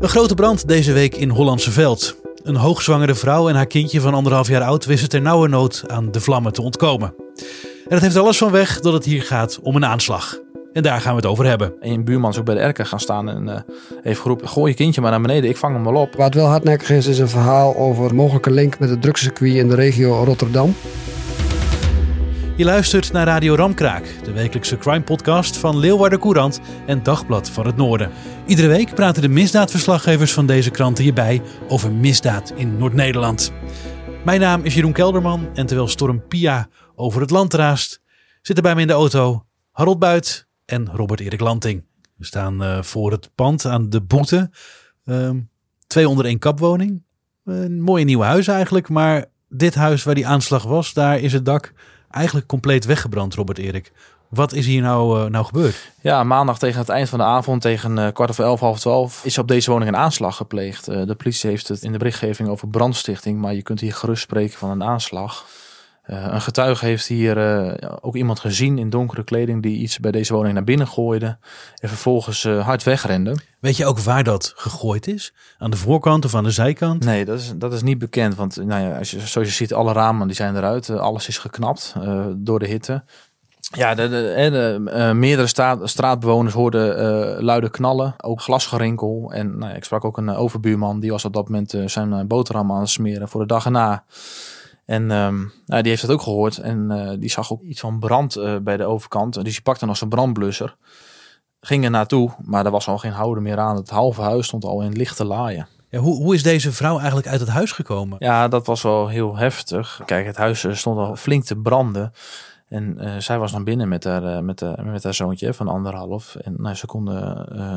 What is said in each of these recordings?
Een grote brand deze week in Hollandse Veld. Een hoogzwangere vrouw en haar kindje van anderhalf jaar oud wisten ter nauwe nood aan de vlammen te ontkomen. En het heeft alles van weg dat het hier gaat om een aanslag. En daar gaan we het over hebben. Een buurman is ook bij de erker gaan staan en uh, heeft geroepen: gooi je kindje maar naar beneden, ik vang hem wel op. Wat wel hardnekkig is, is een verhaal over een mogelijke link met het drugscircuit in de regio Rotterdam. Je luistert naar Radio Ramkraak, de wekelijkse crime-podcast van Leeuwarden Courant en Dagblad van het Noorden. Iedere week praten de misdaadverslaggevers van deze kranten hierbij over misdaad in Noord-Nederland. Mijn naam is Jeroen Kelderman en terwijl Storm Pia over het land raast, zitten bij me in de auto Harold Buit en Robert Erik Lanting. We staan uh, voor het pand aan de Boete. Uh, twee onder één kapwoning. Een mooie nieuwe huis eigenlijk, maar dit huis waar die aanslag was, daar is het dak eigenlijk compleet weggebrand, Robert Erik. Wat is hier nou, uh, nou gebeurd? Ja, maandag tegen het eind van de avond, tegen uh, kwart over elf, half twaalf, is op deze woning een aanslag gepleegd. Uh, de politie heeft het in de berichtgeving over brandstichting, maar je kunt hier gerust spreken van een aanslag. Een getuige heeft hier ook iemand gezien in donkere kleding die iets bij deze woning naar binnen gooide en vervolgens hard wegrende. Weet je ook waar dat gegooid is? Aan de voorkant of aan de zijkant? Nee, dat is, dat is niet bekend. Want nou ja, als je, zoals je ziet, alle ramen die zijn eruit. alles is geknapt door de hitte. Ja, de, de, de meerdere straat, straatbewoners hoorden luide knallen, ook glasgerinkel. En nou, ik sprak ook een overbuurman, die was op dat moment zijn boterham aan het smeren voor de dag erna. En um, nou, die heeft dat ook gehoord en die zag ook iets van brand bij de overkant. Dus die pakte nog zijn brandblusser, ging er naartoe, maar er was al geen houden meer aan. Het halve huis stond al in lichte laaien. Ja, hoe, hoe is deze vrouw eigenlijk uit het huis gekomen? Ja, dat was wel heel heftig. Kijk, het huis stond al flink te branden. En uh, zij was dan binnen met haar, met, met haar zoontje van anderhalf. En nou, ze konden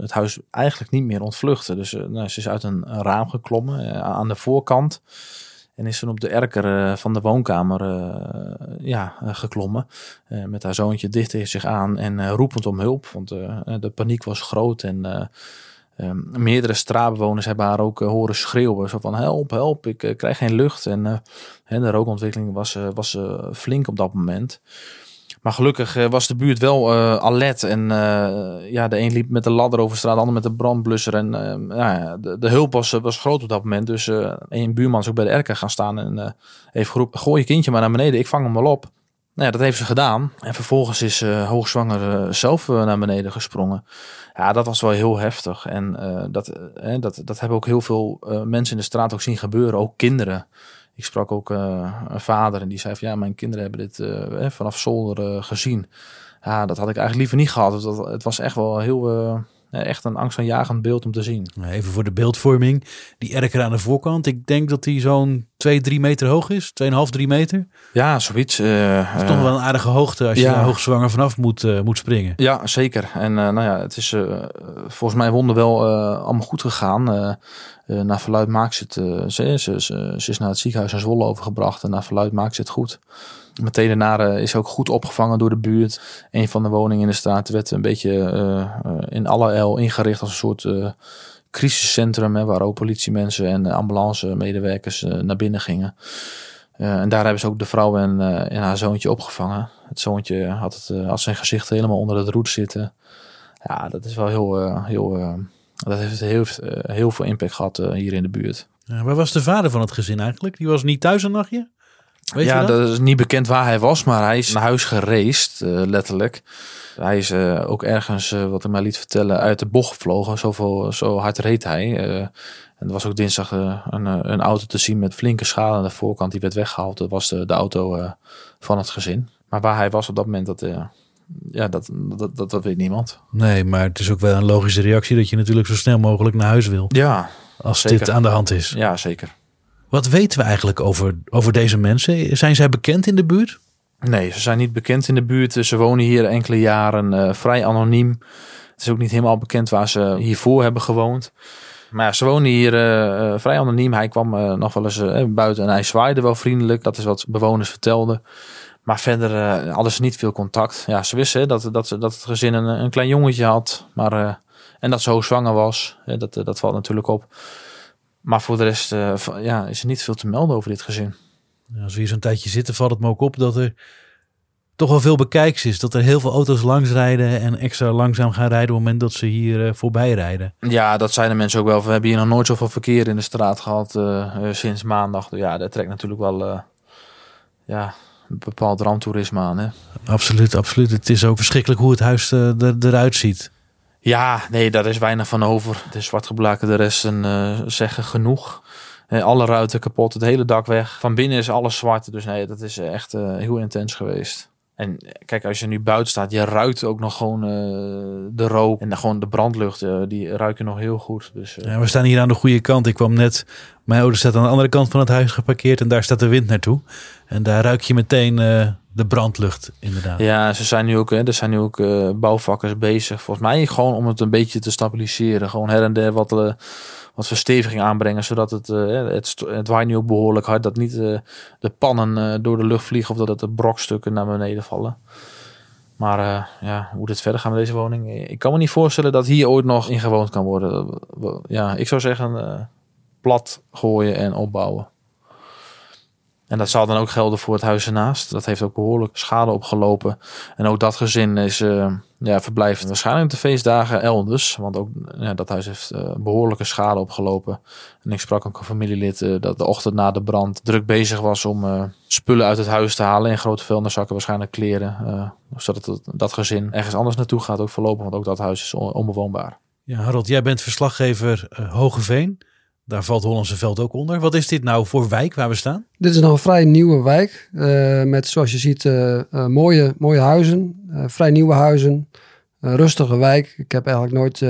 het huis eigenlijk niet meer ontvluchten. Dus nou, ze is uit een raam geklommen aan de voorkant. En is toen op de erker van de woonkamer ja, geklommen. met haar zoontje dicht tegen zich aan en roepend om hulp. Want de paniek was groot en... Um, meerdere straatbewoners hebben haar ook horen schreeuwen. Zo van help, help, ik krijg geen lucht. En de rookontwikkeling was, was flink op dat moment. Maar gelukkig was de buurt wel alert. En ja, de een liep met de ladder over straat, de ander met de brandblusser. En ja, de, de, hulp was, was groot op dat moment. Dus een buurman is ook bij de erker gaan staan en heeft geroepen, gooi je kindje maar naar beneden, ik vang hem wel op. Nou ja, dat heeft ze gedaan. En vervolgens is uh, hoogzwanger zelf naar beneden gesprongen. Ja, dat was wel heel heftig. En uh, dat, uh, dat, dat hebben ook heel veel uh, mensen in de straat ook zien gebeuren. Ook kinderen. Ik sprak ook een vader en die zei van ja, mijn kinderen hebben dit vanaf zolder gezien. Ja, dat had ik eigenlijk liever niet gehad. Dat, het was echt wel heel echt een angstaanjagend beeld om te zien. Even voor de beeldvorming. Die erker aan de voorkant. Ik denk dat die zo'n 2, 3 meter hoog is. 2,5, 3 meter. Ja, zoiets. Uh, dat is toch wel een aardige hoogte als je ja. daar hoogzwanger vanaf moet, uh, moet springen. Ja, zeker. En uh, nou ja, het is volgens mij wonder wel allemaal goed gegaan. naar verluid maakt ze het. Ze, ze, ze, ze, is naar het ziekenhuis in Zwolle overgebracht. En naar verluid maakt ze het goed. Meteen daarna is ook goed opgevangen door de buurt. Een van de woningen in de straat werd een beetje uh, in alle el ingericht als een soort uh, crisiscentrum. Hè, waar ook politiemensen en ambulance medewerkers naar binnen gingen. en daar hebben ze ook de vrouw en, haar zoontje opgevangen. Het zoontje had, het, zijn gezicht helemaal onder het roet zitten. Ja, dat is wel heel, heel dat heeft heel, heel veel impact gehad hier in de buurt. Waar was de vader van het gezin eigenlijk? Die was niet thuis een nachtje? Weet ja, dat? dat? is niet bekend waar hij was, maar hij is naar huis gereisd, uh, letterlijk. Hij is uh, ook ergens, uh, wat ik mij liet vertellen, uit de bocht gevlogen. Zoveel, zo hard reed hij. en er was ook dinsdag een, een auto te zien met flinke schade aan de voorkant. Die werd weggehaald. Dat was de, de auto van het gezin. Maar waar hij was op dat moment, dat, ja, dat, dat, dat, dat weet niemand. Nee, maar het is ook wel een logische reactie dat je natuurlijk zo snel mogelijk naar huis wil. Ja, Als zeker. dit aan de hand is. Ja, zeker. Wat weten we eigenlijk over, over deze mensen? Zijn zij bekend in de buurt? Nee, ze zijn niet bekend in de buurt. Ze wonen hier enkele jaren uh, vrij anoniem. Het is ook niet helemaal bekend waar ze hiervoor hebben gewoond. Maar ja, ze wonen hier vrij anoniem. Hij kwam nog wel eens buiten en hij zwaaide wel vriendelijk. Dat is wat bewoners vertelden. Maar verder hadden ze niet veel contact. Ja, ze wisten dat, dat, dat het gezin een, een klein jongetje had. Maar, en dat ze hoog zwanger was. dat, dat valt natuurlijk op. Maar voor de rest uh, ja, is er niet veel te melden over dit gezin. Ja, als we hier zo'n tijdje zitten, valt het me ook op dat er toch wel veel bekijks is. Dat er heel veel auto's langs rijden en extra langzaam gaan rijden op het moment dat ze hier voorbij rijden. Ja, dat zijn de mensen ook wel. We hebben hier nog nooit zoveel verkeer in de straat gehad sinds maandag. Ja, dat trekt natuurlijk wel ja, een bepaald ramptoerisme aan. Hè? Absoluut, absoluut. Het is ook verschrikkelijk hoe het huis er, eruit ziet. Ja, nee, daar is weinig van over. De zwartgeblakerde resten uh, zeggen genoeg. alle ruiten kapot, het hele dak weg. Van binnen is alles zwart. Dus nee, dat is echt uh, heel intens geweest. En kijk, als je nu buiten staat, je ruikt ook nog gewoon de rook en gewoon de brandlucht. Die ruiken nog heel goed. Dus, ja, we staan hier aan de goede kant. Ik kwam net, mijn auto staat aan de andere kant van het huis geparkeerd en daar staat de wind naartoe. En daar ruik je meteen de brandlucht, inderdaad. Ja, ze zijn nu ook, hè, er zijn nu ook bouwvakkers bezig. Volgens mij gewoon om het een beetje te stabiliseren. Gewoon her en der wat wat versteviging aanbrengen, zodat het, uh, het, het waait nu ook behoorlijk hard, dat niet de pannen door de lucht vliegen of dat de brokstukken naar beneden vallen. Maar ja, hoe dit verder gaat met deze woning, ik kan me niet voorstellen dat hier ooit nog in gewoond kan worden. Ja, ik zou zeggen plat gooien en opbouwen. En dat zal dan ook gelden voor het huis ernaast. Dat heeft ook behoorlijk schade opgelopen. En ook dat gezin is, uh, ja, verblijft waarschijnlijk de feestdagen elders. Want ook ja, dat huis heeft uh, behoorlijke schade opgelopen. En ik sprak ook een familielid uh, dat de ochtend na de brand druk bezig was om spullen uit het huis te halen. In grote vuilniszakken, waarschijnlijk kleren. zodat dat gezin ergens anders naartoe gaat, ook voorlopig. Want ook dat huis is onbewoonbaar. Ja, Harold, jij bent verslaggever Hogeveen. Daar valt Hollandse Veld ook onder. Wat is dit nou voor wijk waar we staan? Dit is nog een vrij nieuwe wijk. Uh, met zoals je ziet uh, uh, mooie, mooie huizen. vrij nieuwe huizen. rustige wijk. Ik heb eigenlijk nooit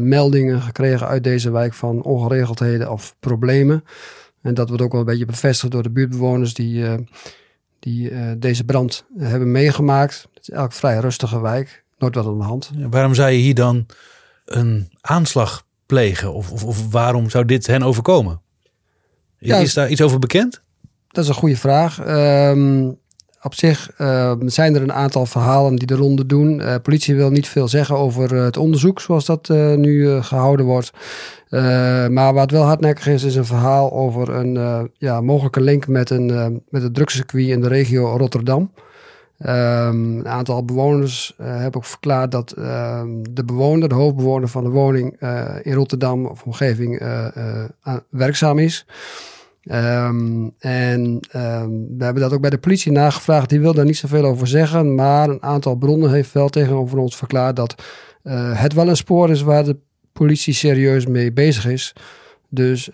meldingen gekregen uit deze wijk van ongeregeldheden of problemen. En dat wordt ook wel een beetje bevestigd door de buurtbewoners die, die deze brand hebben meegemaakt. Het is eigenlijk een vrij rustige wijk. Nooit wat aan de hand. waarom zou je hier dan een aanslag plegen? Of, of, of waarom zou dit hen overkomen? Ja, is daar iets over bekend? Dat is een goede vraag. Um, op zich uh, zijn er een aantal verhalen die de ronde doen. Uh, politie wil niet veel zeggen over uh, het onderzoek zoals dat nu gehouden wordt. maar wat wel hardnekkig is, is een verhaal over een ja, mogelijke link met, een, met het drugscircuit in de regio Rotterdam. Um, een aantal bewoners uh, hebben ook verklaard dat uh, de bewoner, de hoofdbewoner van de woning uh, in Rotterdam of omgeving uh, werkzaam is. Um, en we hebben dat ook bij de politie nagevraagd. Die wil daar niet zoveel over zeggen. Maar een aantal bronnen heeft wel tegenover ons verklaard dat het wel een spoor is waar de politie serieus mee bezig is. Dus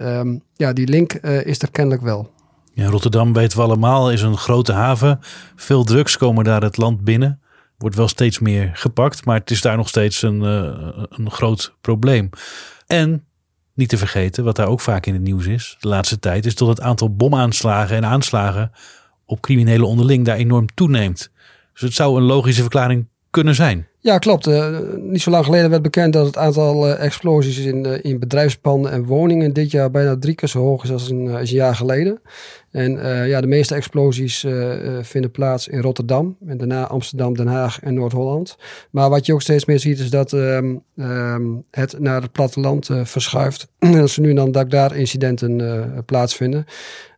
ja, die link is er kennelijk wel. Ja, Rotterdam weten we allemaal, is een grote haven. Veel drugs komen daar het land binnen. Wordt wel steeds meer gepakt, maar het is daar nog steeds een, uh, een groot probleem. En niet te vergeten, wat daar ook vaak in het nieuws is, de laatste tijd, is dat het aantal bomaanslagen en aanslagen op criminelen onderling daar enorm toeneemt. Dus het zou een logische verklaring kunnen zijn. Ja, klopt. Uh, niet zo lang geleden werd bekend dat het aantal uh, explosies in, uh, in bedrijfspanden en woningen dit jaar bijna drie keer zo hoog is als een, als een jaar geleden. En ja, de meeste explosies vinden plaats in Rotterdam en daarna Amsterdam, Den Haag en Noord-Holland. Maar wat je ook steeds meer ziet is dat um, um, het naar het platteland verschuift. als er nu dan dat daar incidenten plaatsvinden.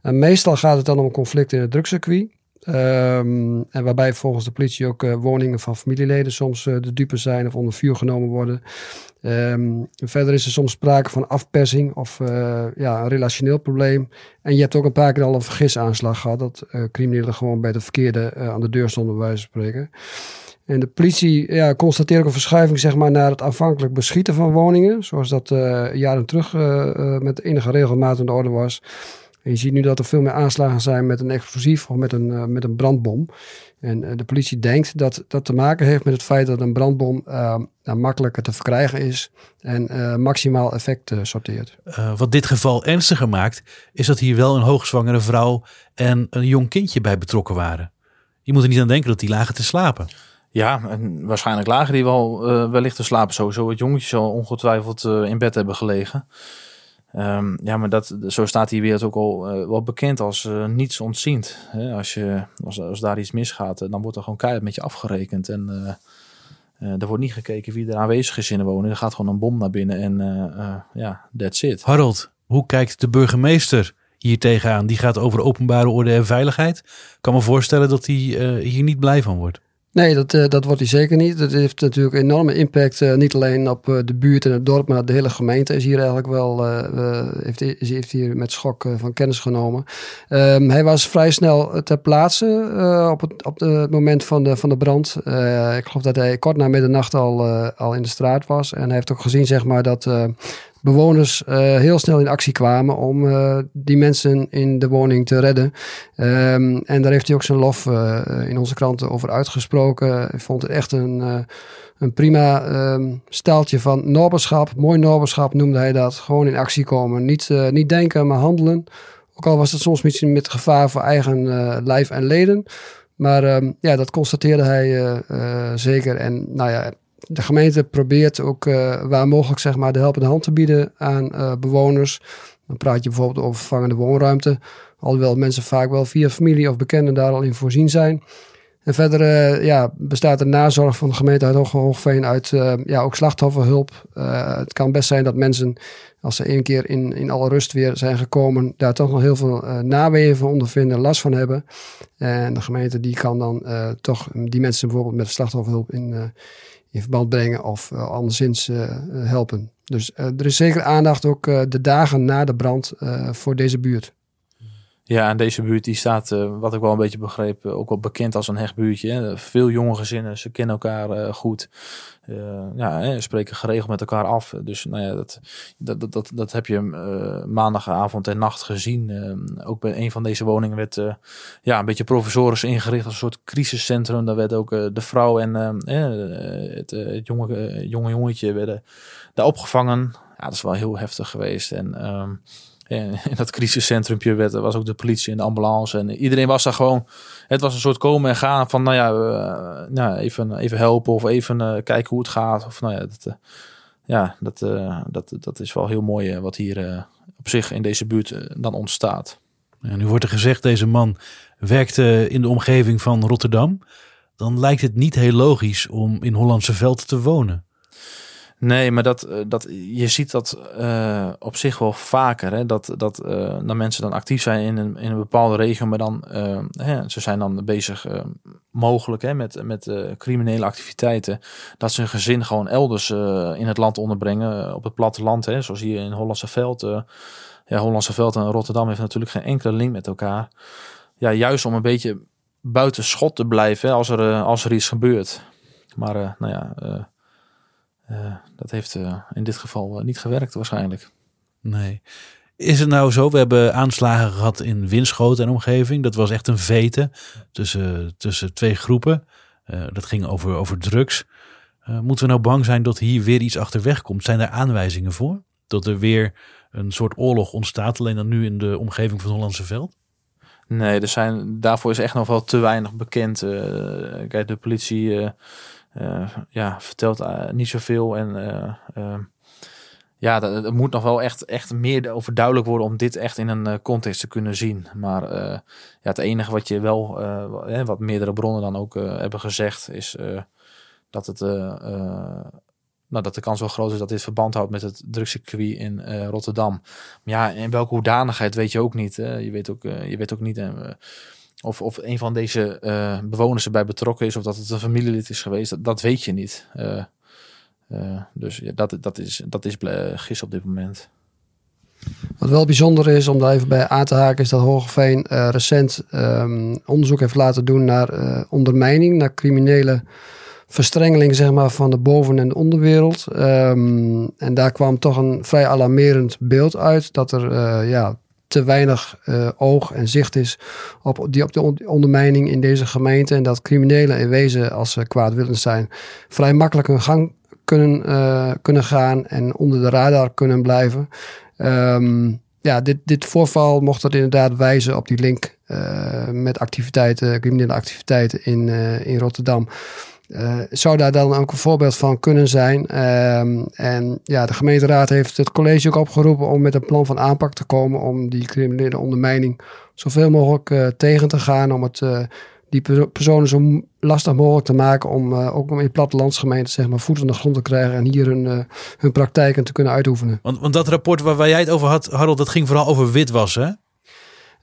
meestal gaat het dan om conflicten in het drugscircuit. Um, en waarbij volgens de politie ook uh, woningen van familieleden soms uh, de dupe zijn of onder vuur genomen worden. Um, verder is er soms sprake van afpersing of uh, ja, een relationeel probleem. En je hebt ook een paar keer al een vergisaanslag gehad. Dat criminelen gewoon bij de verkeerde aan de deur stonden, bij wijze van spreken. En de politie ja, constateert ook een verschuiving zeg maar, naar het afhankelijk beschieten van woningen. Zoals dat jaren terug met enige regelmaat in de orde was. En je ziet nu dat er veel meer aanslagen zijn met een explosief of met een, uh, met een brandbom. En uh, de politie denkt dat dat te maken heeft met het feit dat een brandbom uh, nou, makkelijker te verkrijgen is en maximaal effect sorteert. wat dit geval ernstiger maakt, is dat hier wel een hoogzwangere vrouw en een jong kindje bij betrokken waren. Je moet er niet aan denken dat die lagen te slapen. Ja, en waarschijnlijk lagen die wel uh, wellicht te slapen. Sowieso het jongetje zal ongetwijfeld uh, in bed hebben gelegen. Um, ja, maar dat, zo staat die wereld ook al uh, wel bekend als niets ontziend. Hè? Als, je, als, als daar iets misgaat, dan wordt er gewoon keihard met je afgerekend. En er wordt niet gekeken wie er aanwezig is in de woning. Er gaat gewoon een bom naar binnen en ja, that's it. Harold, hoe kijkt de burgemeester hier tegenaan? Die gaat over openbare orde en veiligheid. Ik kan me voorstellen dat hij hier niet blij van wordt. Nee, dat, uh, dat wordt hij zeker niet. Dat heeft natuurlijk enorme impact, uh, niet alleen op uh, de buurt en het dorp, maar de hele gemeente is hier eigenlijk wel, heeft, is, heeft hier met schok van kennis genomen. Um, hij was vrij snel ter plaatse op, het, op het moment van de, van de brand. ik geloof dat hij kort na middernacht al, al in de straat was. En hij heeft ook gezien zeg maar, dat bewoners uh, heel snel in actie kwamen om uh, die mensen in de woning te redden. Um, en daar heeft hij ook zijn lof uh, in onze kranten over uitgesproken. Ik vond het echt een, een prima um, staaltje van noberschap. Mooi noberschap noemde hij dat. Gewoon in actie komen. Niet, niet denken, maar handelen. Ook al was het soms misschien met gevaar voor eigen lijf en leden. Maar um, ja, dat constateerde hij zeker. En nou ja, de gemeente probeert ook uh, waar mogelijk zeg maar, de helpende hand te bieden aan uh, bewoners. Dan praat je bijvoorbeeld over vervangende woonruimte. Alhoewel mensen vaak wel via familie of bekenden daar al in voorzien zijn. En verder uh, ja, bestaat de nazorg van de gemeente uit Hoogveen uit ja, ook slachtofferhulp. het kan best zijn dat mensen, als ze één keer in, in alle rust weer zijn gekomen, daar toch nog heel veel naweeën van ondervinden, last van hebben. En de gemeente die kan dan toch die mensen bijvoorbeeld met slachtofferhulp in in verband brengen of uh, anderszins uh, helpen. Dus uh, er is zeker aandacht ook de dagen na de brand voor deze buurt. Ja, en deze buurt die staat, wat ik wel een beetje begreep, ook wel bekend als een hechtbuurtje. Veel jonge gezinnen, ze kennen elkaar goed. Uh, ja, hè, spreken geregeld met elkaar af. Dus nou ja, dat, dat, dat, dat heb je maandagavond en nacht gezien. Ook bij een van deze woningen werd ja, een beetje provisorisch ingericht als een soort crisiscentrum. Daar werd ook de vrouw en het, het jonge, jonge jongetje werden daar opgevangen. Ja, dat is wel heel heftig geweest. En ehm, in dat crisiscentrumpje werd, was ook de politie en de ambulance. En iedereen was daar gewoon. Het was een soort komen en gaan van, nou ja, uh, nou, even, even helpen of even uh, kijken hoe het gaat. Of nou ja, dat, uh, ja, dat, dat, dat is wel heel mooi wat hier op zich in deze buurt dan ontstaat. En nu wordt er gezegd, deze man werkte in de omgeving van Rotterdam. Dan lijkt het niet heel logisch om in Hollandse Veld te wonen. Nee, maar dat, eh, dat, je ziet dat uh, op zich wel vaker. Hè? Dat, dat, uh, dat mensen dan actief zijn in een, in een bepaalde regio, maar dan hè, ze zijn dan bezig mogelijk hè, met, met criminele activiteiten. Dat ze een gezin gewoon elders in het land onderbrengen, op het platteland. Hè? Zoals hier in Hollandse Veld. ja, Hollandse Veld en Rotterdam heeft natuurlijk geen enkele link met elkaar. Ja, juist om een beetje buiten schot te blijven als, er, als er iets gebeurt. Maar nou ja dat heeft uh, in dit geval uh, niet gewerkt waarschijnlijk. Nee. Is het nou zo? We hebben aanslagen gehad in Winschoten en omgeving. Dat was echt een vete tussen, tussen twee groepen. dat ging over, over drugs. moeten we nou bang zijn dat hier weer iets achterweg komt? Zijn er aanwijzingen voor? Dat er weer een soort oorlog ontstaat, alleen dan nu in de omgeving van Hollandse Veld? Nee, er zijn, daarvoor is echt nog wel te weinig bekend. kijk, de politie ja, vertelt uh, niet zoveel. En uh, ja, er moet nog wel echt, echt meer over duidelijk worden om dit echt in een context te kunnen zien. Maar ja, het enige wat je wel, wat meerdere bronnen dan ook hebben gezegd, is dat het. nou, dat de kans wel groot is dat dit verband houdt met het drugscircuit in Rotterdam. Maar ja, in welke hoedanigheid weet je ook niet. Je, weet ook, je weet ook niet of, of een van deze uh, bewoners erbij betrokken is, of dat het een familielid is geweest, dat, weet je niet. Uh, uh, dus dat, dat is, dat is gis op dit moment. Wat wel bijzonder is om daar even bij aan te haken, is dat Hogeveen recent um, onderzoek heeft laten doen naar ondermijning, naar criminele verstrengeling zeg maar, van de boven- en de onderwereld. Um, en daar kwam toch een vrij alarmerend beeld uit. Dat er ja, te weinig uh, oog en zicht is op, die, op de ondermijning in deze gemeente. En dat criminelen in wezen, als ze kwaadwillend zijn, vrij makkelijk hun gang kunnen, uh, kunnen gaan en onder de radar kunnen blijven. Um, ja, dit, dit voorval mocht dat inderdaad wijzen op die link uh, met activiteiten, criminele activiteiten in, in Rotterdam. Uh, zou daar dan ook een voorbeeld van kunnen zijn? Ehm, en ja, de gemeenteraad heeft het college ook opgeroepen om met een plan van aanpak te komen om die criminele ondermijning zoveel mogelijk uh, tegen te gaan, om het, uh, die personen zo lastig mogelijk te maken om ook om in plattelandsgemeenten zeg maar voet aan de grond te krijgen en hier hun, hun praktijken te kunnen uitoefenen. Want, want dat rapport waar, waar jij het over had, Harold, dat ging vooral over witwassen,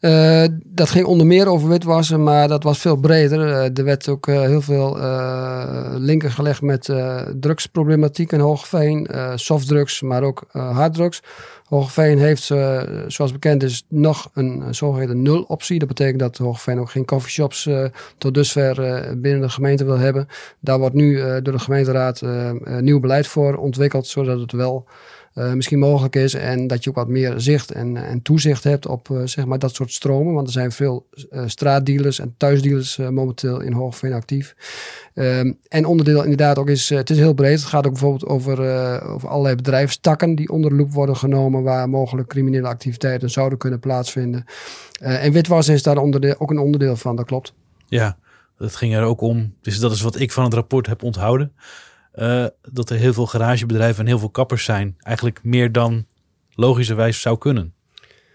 uh, dat ging onder meer over witwassen, maar dat was veel breder. Uh, er werd ook uh, heel veel linken gelegd met drugsproblematiek in Hoogveen. softdrugs, maar ook harddrugs. Hoogveen heeft, zoals bekend is, nog een zogeheten nul-optie. Dat betekent dat Hoogveen ook geen coffeeshops tot dusver binnen de gemeente wil hebben. Daar wordt nu door de gemeenteraad nieuw beleid voor ontwikkeld, zodat het wel uh, misschien mogelijk is. En dat je ook wat meer zicht en, en toezicht hebt op uh, zeg maar dat soort stromen. Want er zijn veel uh, straatdealers en thuisdealers momenteel in Hoogveen actief. Um, en onderdeel inderdaad ook is, het is heel breed. Het gaat ook bijvoorbeeld over, over allerlei bedrijfstakken die onder de loep worden genomen. Waar mogelijk criminele activiteiten zouden kunnen plaatsvinden. en witwassen is daar onderdeel, ook een onderdeel van, dat klopt. Ja, dat ging er ook om. Dus dat is wat ik van het rapport heb onthouden. Uh, dat er heel veel garagebedrijven en heel veel kappers zijn. Eigenlijk meer dan logischerwijs zou kunnen.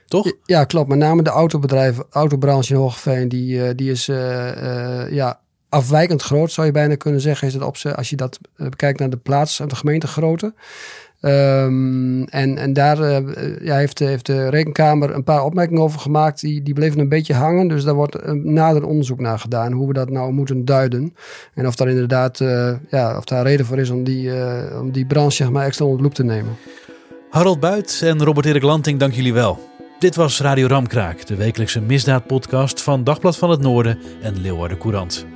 Toch? Ja, klopt. Met name de autobedrijven, autobranche in Hoogveen, die, uh, die is uh, ja, afwijkend groot, zou je bijna kunnen zeggen. Is het op, als je dat bekijkt naar de plaats de gemeentegrootte. Um, en, en daar uh, ja, heeft, heeft de rekenkamer een paar opmerkingen over gemaakt. Die, die bleven een beetje hangen. Dus daar wordt een nader onderzoek naar gedaan. Hoe we dat nou moeten duiden. En of daar inderdaad uh, ja, of daar reden voor is om die, uh, om die branche zeg maar, extra onder de loep te nemen. Harold Buit en Robert-Erik Lanting, dank jullie wel. Dit was Radio Ramkraak, de wekelijkse misdaadpodcast van Dagblad van het Noorden en Leeuwarden Courant.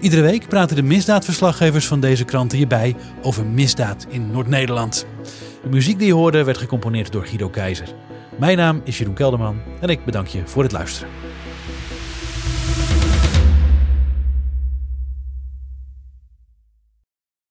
Iedere week praten de misdaadverslaggevers van deze kranten hierbij over misdaad in Noord-Nederland. De muziek die je hoorde werd gecomponeerd door Guido Keizer. Mijn naam is Jeroen Kelderman en ik bedank je voor het luisteren.